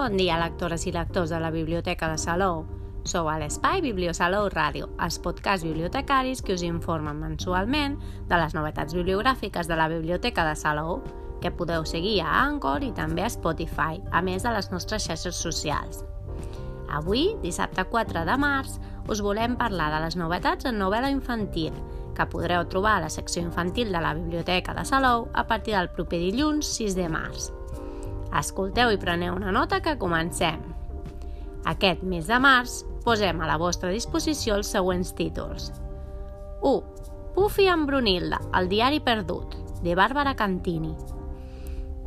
Bon dia, lectores i lectors de la Biblioteca de Salou. Sou a l'Espai Bibliosalou Ràdio, els podcasts bibliotecaris que us informen mensualment de les novetats bibliogràfiques de la Biblioteca de Salou, que podeu seguir a Anchor i també a Spotify, a més de les nostres xarxes socials. Avui, dissabte 4 de març, us volem parlar de les novetats en novel·la infantil, que podreu trobar a la secció infantil de la Biblioteca de Salou a partir del proper dilluns 6 de març. Escolteu i preneu una nota que comencem. Aquest mes de març posem a la vostra disposició els següents títols. 1. Puffy amb Brunilda, el diari perdut, de Bàrbara Cantini.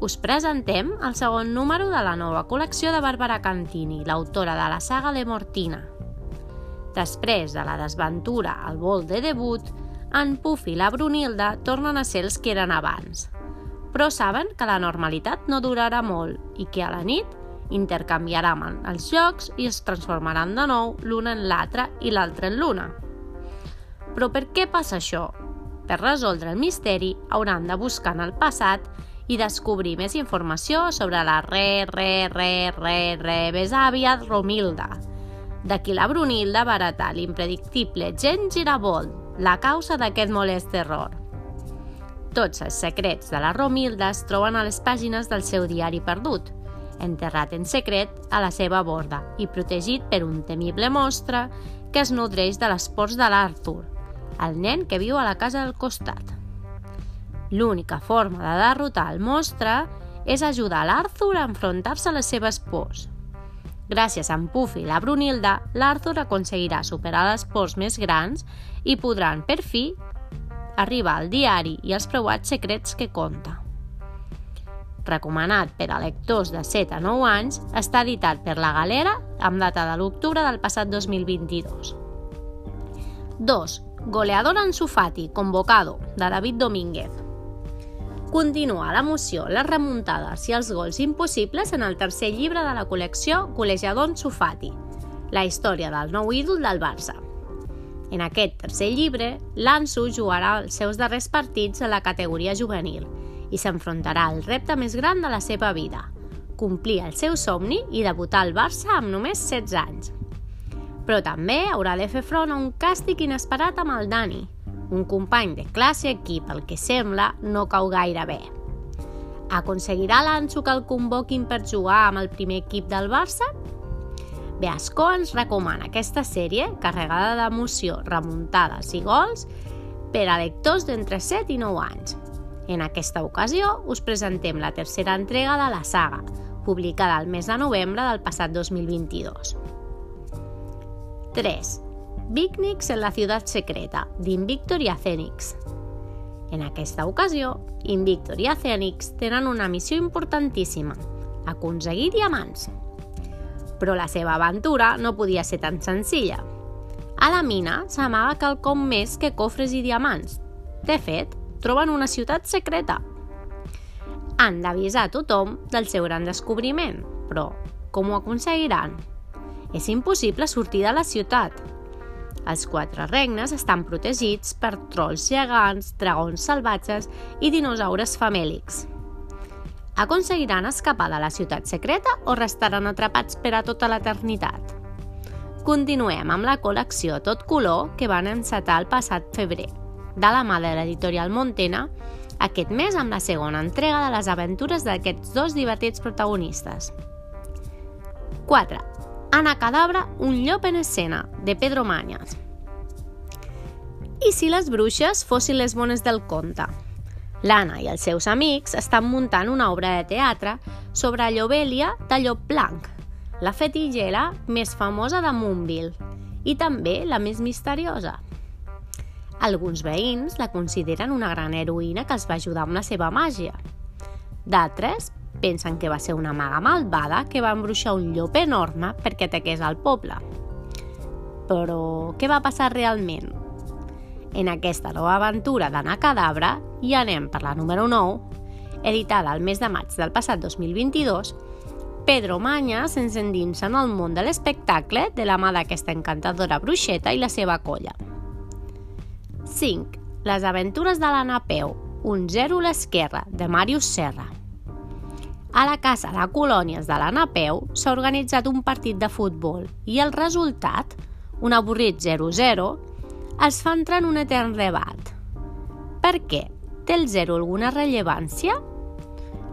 Us presentem el segon número de la nova col·lecció de Bàrbara Cantini, l'autora de la saga de Mortina. Després de la desventura al vol de debut, en Puffy i la Brunilda tornen a ser els que eren abans però saben que la normalitat no durarà molt i que a la nit intercanviaran els jocs i es transformaran de nou l'una en l'altra i l'altra en l'una. Però per què passa això? Per resoldre el misteri hauran de buscar en el passat i descobrir més informació sobre la re, re, re, re, re, besàvia Romilda. D'aquí la Brunilda baratar l'impredictible Gen Girabold, la causa d'aquest molest error. Tots els secrets de la Romilda es troben a les pàgines del seu diari perdut, enterrat en secret a la seva borda i protegit per un temible monstre que es nodreix de les pors de l'Arthur, el nen que viu a la casa del costat. L'única forma de derrotar el monstre és ajudar l'Arthur a enfrontar-se a les seves pors. Gràcies a en Puffy i la Brunilda, l'Arthur aconseguirà superar les pors més grans i podran, per fi, arriba al diari i els preuats secrets que conta. Recomanat per a lectors de 7 a 9 anys, està editat per la Galera amb data de l'octubre del passat 2022. 2. Goleador en Sufati, convocado, de David Domínguez. Continua l'emoció, les remuntades i els gols impossibles en el tercer llibre de la col·lecció Col·legiador en Sufati, la història del nou ídol del Barça. En aquest tercer llibre, l'Ansu jugarà els seus darrers partits a la categoria juvenil i s'enfrontarà al repte més gran de la seva vida, complir el seu somni i debutar al Barça amb només 16 anys. Però també haurà de fer front a un càstig inesperat amb el Dani, un company de classe i equip, el que sembla no cau gaire bé. Aconseguirà l'Ansu que el convoquin per jugar amb el primer equip del Barça? Beasco ens recomana aquesta sèrie carregada d'emoció, remuntades i gols per a lectors d'entre 7 i 9 anys. En aquesta ocasió us presentem la tercera entrega de la saga, publicada el mes de novembre del passat 2022. 3. Picnics en la ciutat secreta, d'Invictor i Acenix. En aquesta ocasió, Invictor i Acenix tenen una missió importantíssima, aconseguir diamants però la seva aventura no podia ser tan senzilla. A la mina s'amaga quelcom més que cofres i diamants. De fet, troben una ciutat secreta. Han d'avisar tothom del seu gran descobriment, però com ho aconseguiran? És impossible sortir de la ciutat. Els quatre regnes estan protegits per trolls gegants, dragons salvatges i dinosaures famèlics. Aconseguiran escapar de la ciutat secreta o restaran atrapats per a tota l'eternitat? Continuem amb la col·lecció Tot Color que van encetar el passat febrer, de la mà de l'editorial Montena, aquest mes amb la segona entrega de les aventures d'aquests dos divertits protagonistes. 4. Ana Cadabra, un llop en escena, de Pedro Mañas. I si les bruixes fossin les bones del conte? L'Anna i els seus amics estan muntant una obra de teatre sobre Llobèlia de Llop Blanc, la fetillera més famosa de Moonville i també la més misteriosa. Alguns veïns la consideren una gran heroïna que els va ajudar amb la seva màgia. D'altres pensen que va ser una maga malvada que va embruixar un llop enorme perquè ataqués al poble. Però què va passar realment? En aquesta nova aventura d'anar cadabra i anem per la número 9, editada al mes de maig del passat 2022, Pedro Manya se'ns endinsa en el món de l'espectacle de la mà d'aquesta encantadora bruixeta i la seva colla. 5. Les aventures de l'Anna Peu, un zero a l'esquerra, de Màrius Serra. A la Casa de Colònies de la Napeu s'ha organitzat un partit de futbol i el resultat, un avorrit 0-0, es fa entrar en un etern debat. Per què? Té el 0 alguna rellevància?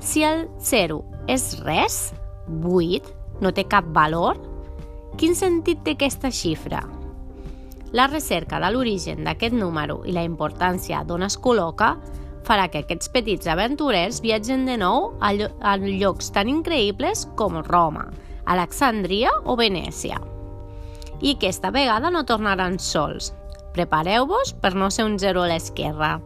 Si el 0 és res, 8, no té cap valor, quin sentit té aquesta xifra? La recerca de l'origen d'aquest número i la importància d'on es col·loca farà que aquests petits aventurers viatgen de nou a, llo a llocs tan increïbles com Roma, Alexandria o Venècia. I aquesta vegada no tornaran sols. Prepareu-vos per no ser un zero a l'esquerra.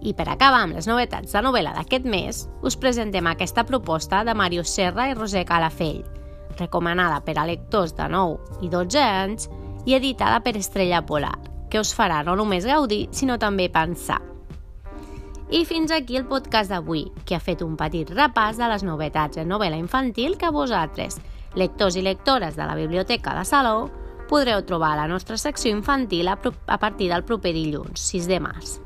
I per acabar amb les novetats de novel·la d'aquest mes, us presentem aquesta proposta de Màrius Serra i Roser Calafell, recomanada per a lectors de 9 i 12 anys i editada per Estrella Polar, que us farà no només gaudir, sinó també pensar. I fins aquí el podcast d'avui, que ha fet un petit repàs de les novetats en novel·la infantil que vosaltres, lectors i lectores de la Biblioteca de Salou, podreu trobar a la nostra secció infantil a, a partir del proper dilluns, 6 de març.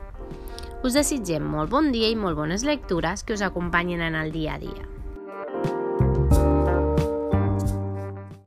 Us desitgem molt bon dia i molt bones lectures que us acompanyin en el dia a dia.